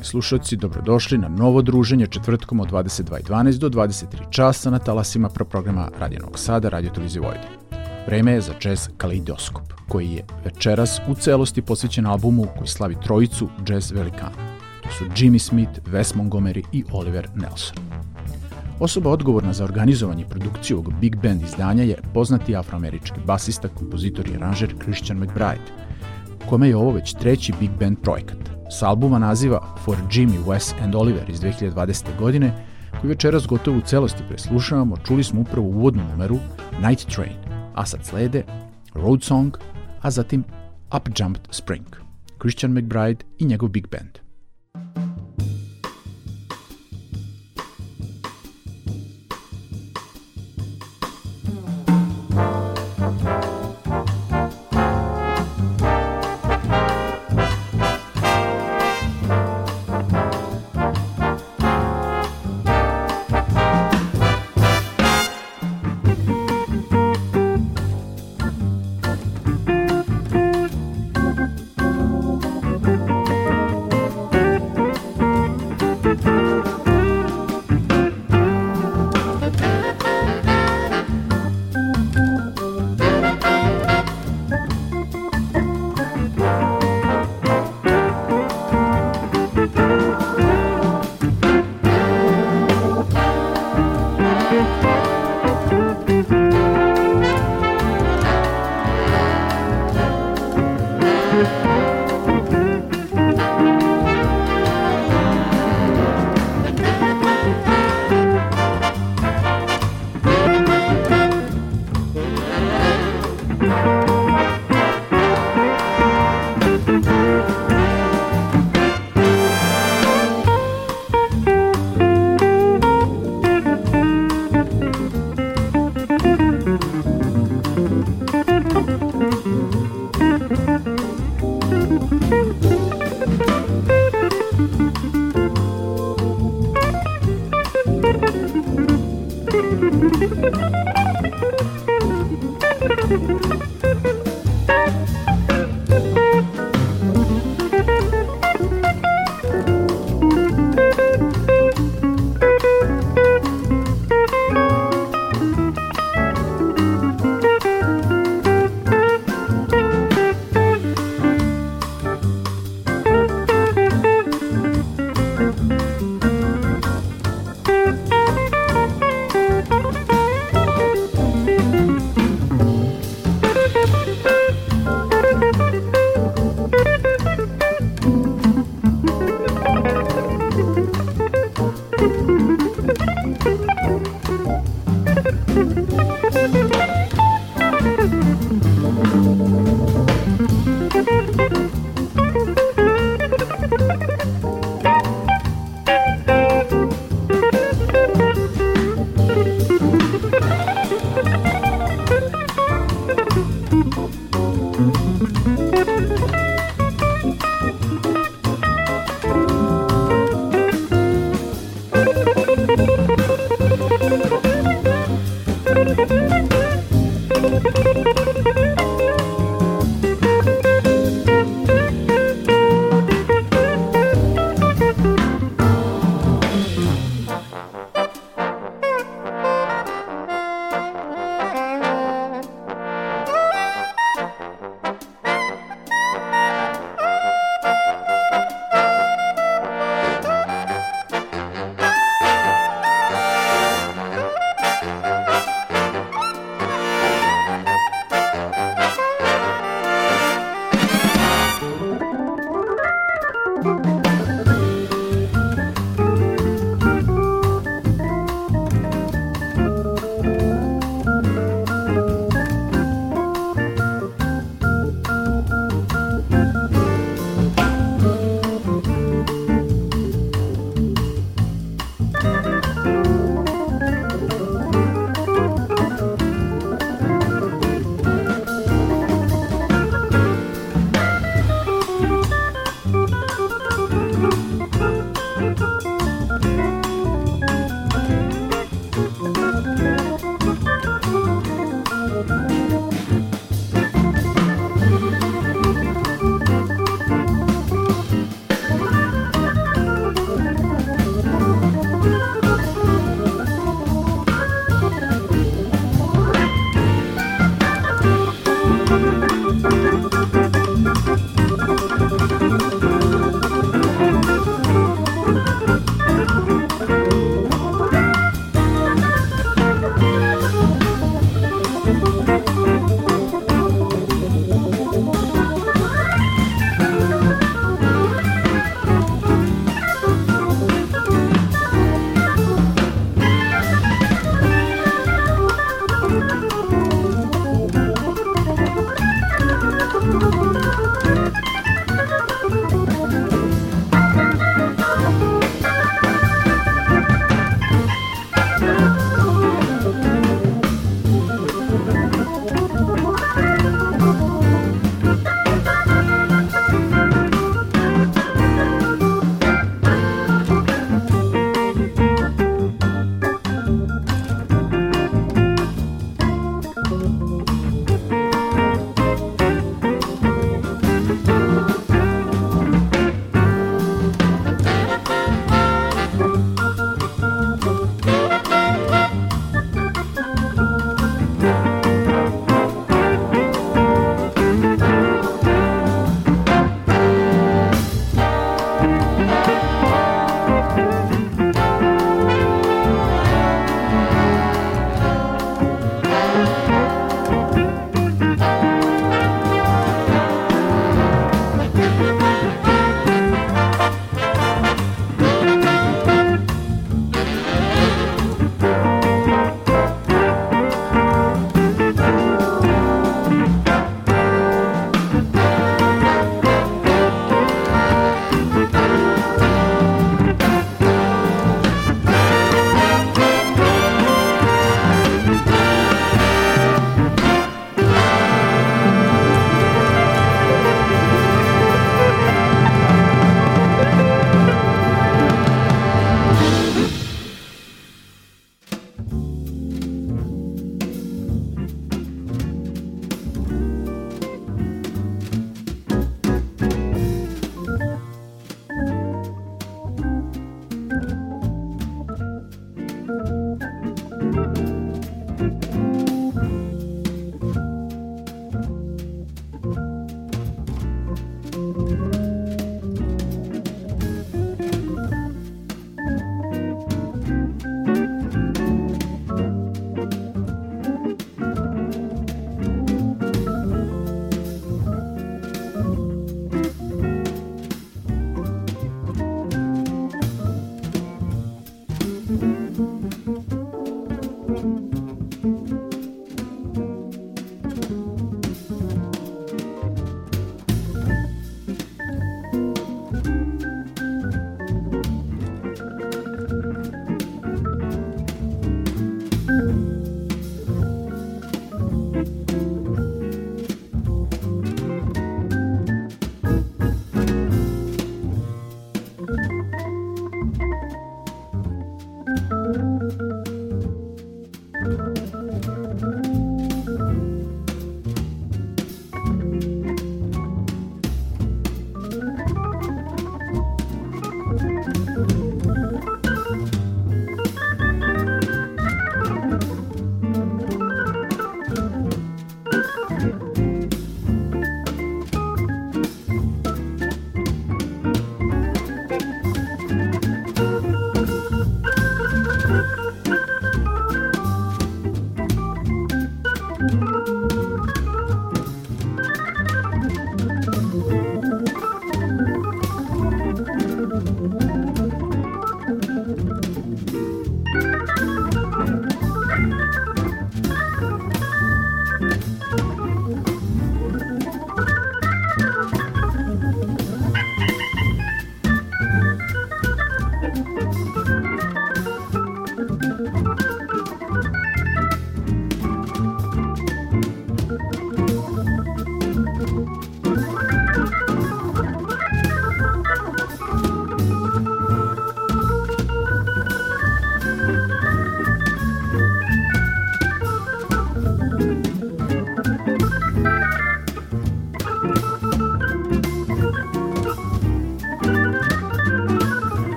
Dragi slušalci, dobrodošli na novo druženje četvrtkom od 22.12 do 23 časa na talasima pro programa Radio Sada, Radio Televizije Vojvodine. Vreme je za jazz Kaleidoskop, koji je večeras u celosti posvećen albumu koji slavi trojicu jazz velikana. To su Jimmy Smith, Wes Montgomery i Oliver Nelson. Osoba odgovorna za organizovanje i produkciju ovog big band izdanja je poznati afroamerički basista, kompozitor i aranžer Christian McBride, kome je ovo već treći big band projekat. S albuma naziva For Jimmy, Wes and Oliver iz 2020. godine, koji večeras gotovo u celosti preslušavamo, čuli smo upravo uvodnu numeru Night Train, a sad slede Road Song, a zatim Up Jumped Spring, Christian McBride i njegov big band. Música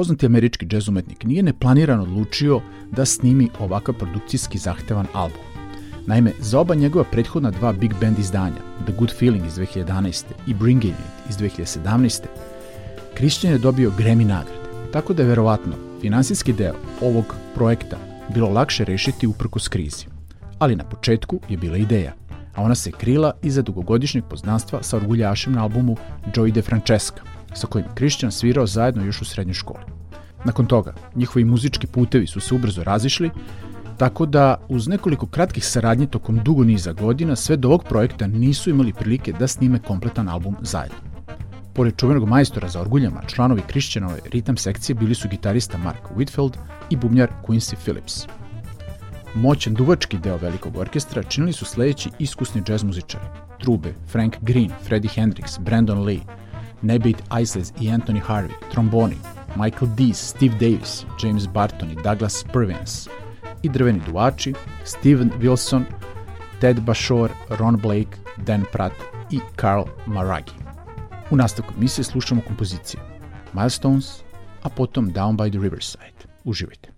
Poznati američki džez umetnik nije neplanirano odlučio da snimi ovakav produkcijski zahtevan album. Naime, za oba njegova prethodna dva big band izdanja, The Good Feeling iz 2011. i Bringing It iz 2017. Christian je dobio Grammy nagrade, tako da je verovatno finansijski deo ovog projekta bilo lakše rešiti uprkos krizi. Ali na početku je bila ideja, a ona se krila iza dugogodišnjeg poznanstva sa orguljašem na albumu Joey De Francesca, sa kojim Christian svirao zajedno još u srednjoj školi. Nakon toga, njihovi muzički putevi su se ubrzo razišli, tako da uz nekoliko kratkih saradnji tokom dugo niza godina sve do ovog projekta nisu imali prilike da snime kompletan album zajedno. Pored čuvenog majstora za orguljama, članovi Christianove ritam sekcije bili su gitarista Mark Whitfield i bubnjar Quincy Phillips. Moćan duvački deo velikog orkestra činili su sledeći iskusni džez muzičari. Trube, Frank Green, Freddie Hendrix, Brandon Lee, Nebate Isles i Anthony Harvey, tromboni, Michael Dees, Steve Davis, James Barton i Douglas Purviance i drveni duvači, Steven Wilson, Ted Bashor, Ron Blake, Dan Pratt i Carl Maragi. U nastavku emisije slušamo kompozicije Milestones, a potom Down by the Riverside. Uživajte.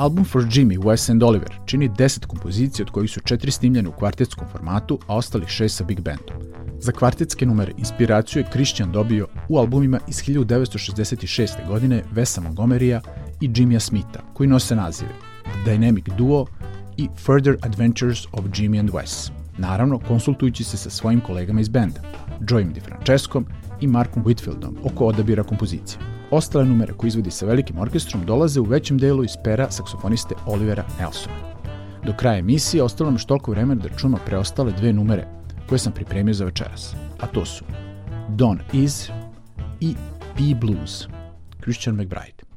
Album for Jimmy, Wes and Oliver čini 10 kompozicija od kojih su četiri snimljene u kvartetskom formatu, a ostalih šest sa big bandom. Za kvartetske numere inspiraciju je Christian dobio u albumima iz 1966. godine Vesa Montgomerya i Jimmya Smitha, koji nose nazive Dynamic Duo i Further Adventures of Jimmy and Wes. Naravno, konsultujući se sa svojim kolegama iz benda, Joyem DiFrancescom i Markom Whitfieldom oko odabira kompozicije. Ostale numere koje izvodi sa velikim orkestrom dolaze u većem delu iz pera saksofoniste Olivera Nelsona. Do kraja emisije ostalo nam što toliko vremena da čujemo preostale dve numere koje sam pripremio za večeras, a to su Don Is i P Blues, Christian McBride.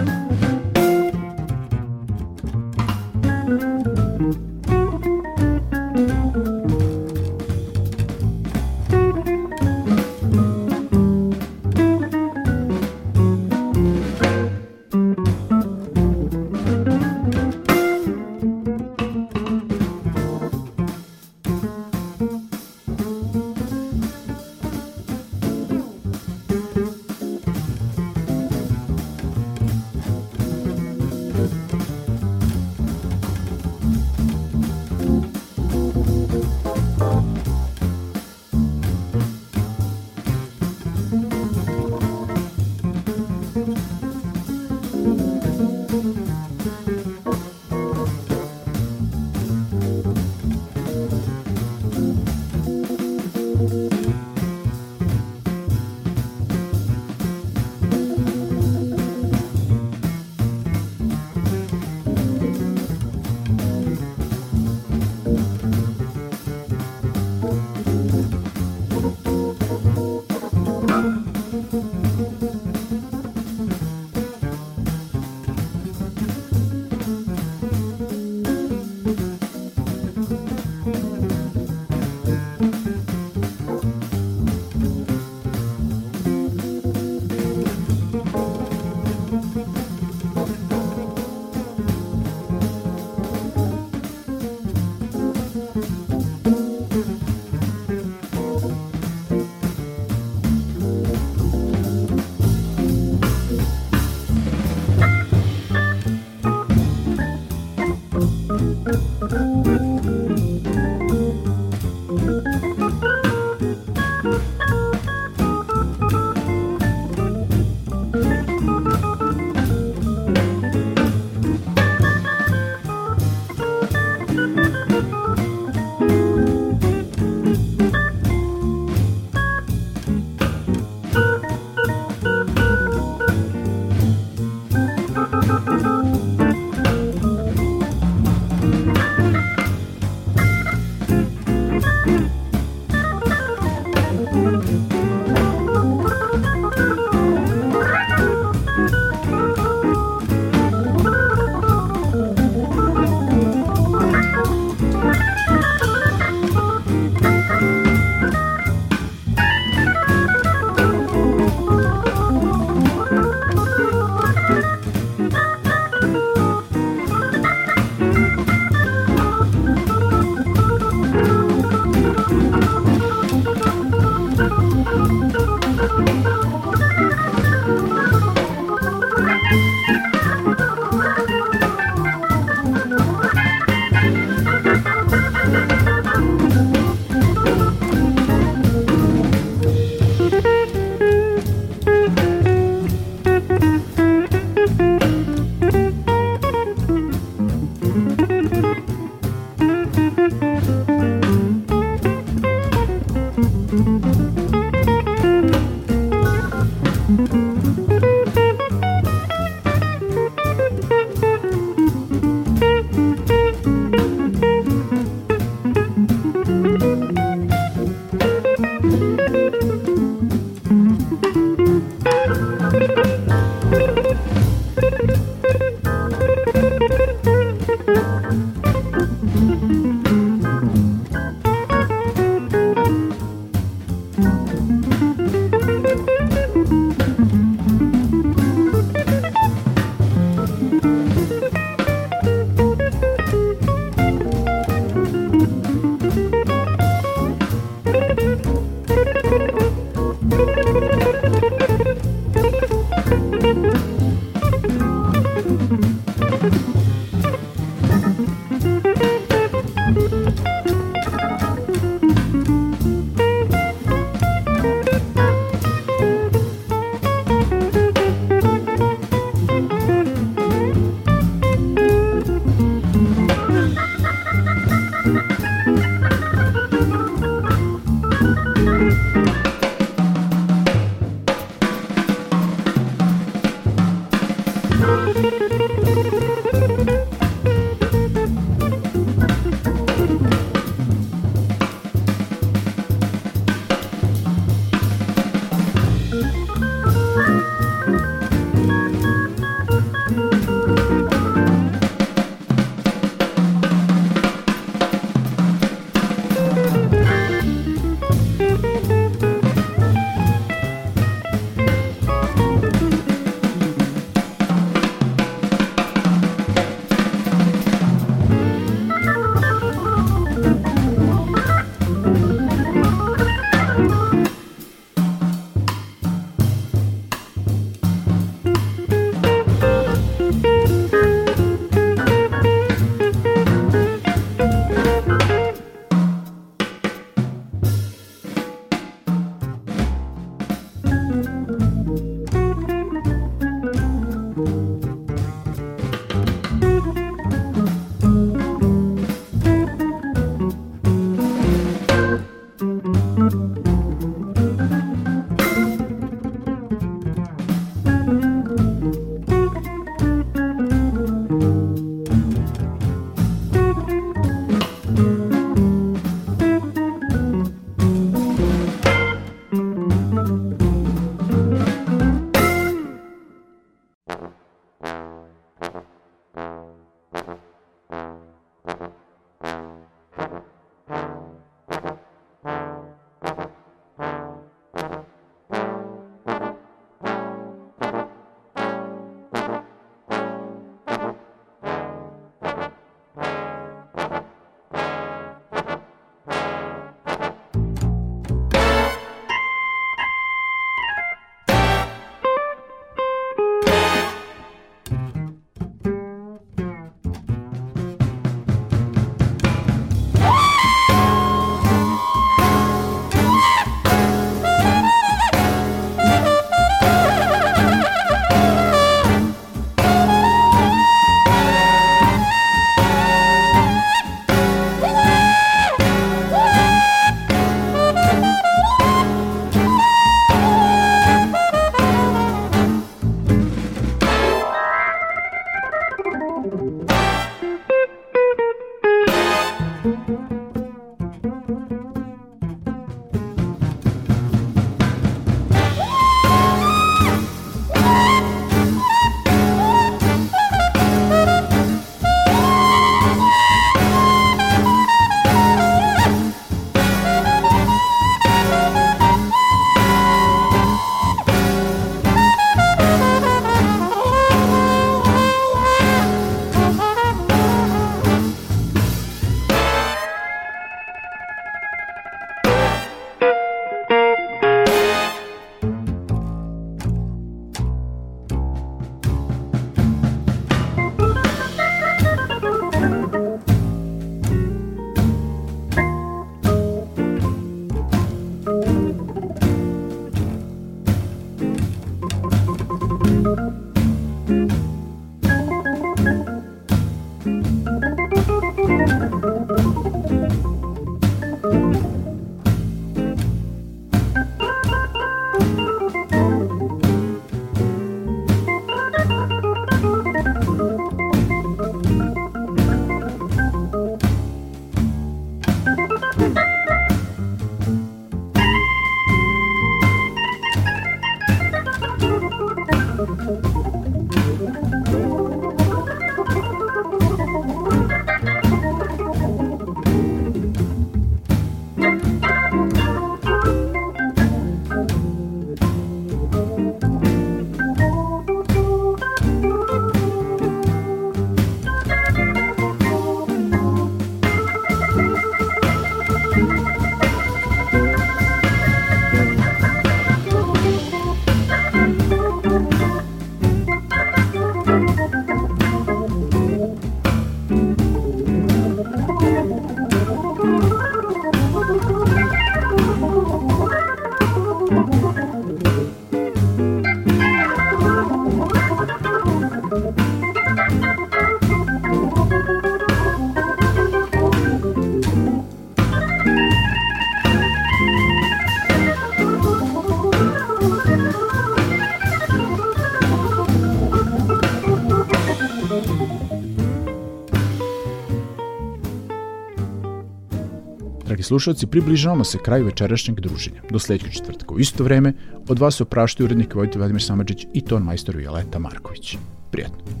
Dragi slušalci, približavamo se kraju večerašnjeg druženja. Do sledećeg četvrtka u isto vreme od vas opraštaju urednik Vojte Vladimir Samadžić i ton majstor Violeta Marković. Prijetno.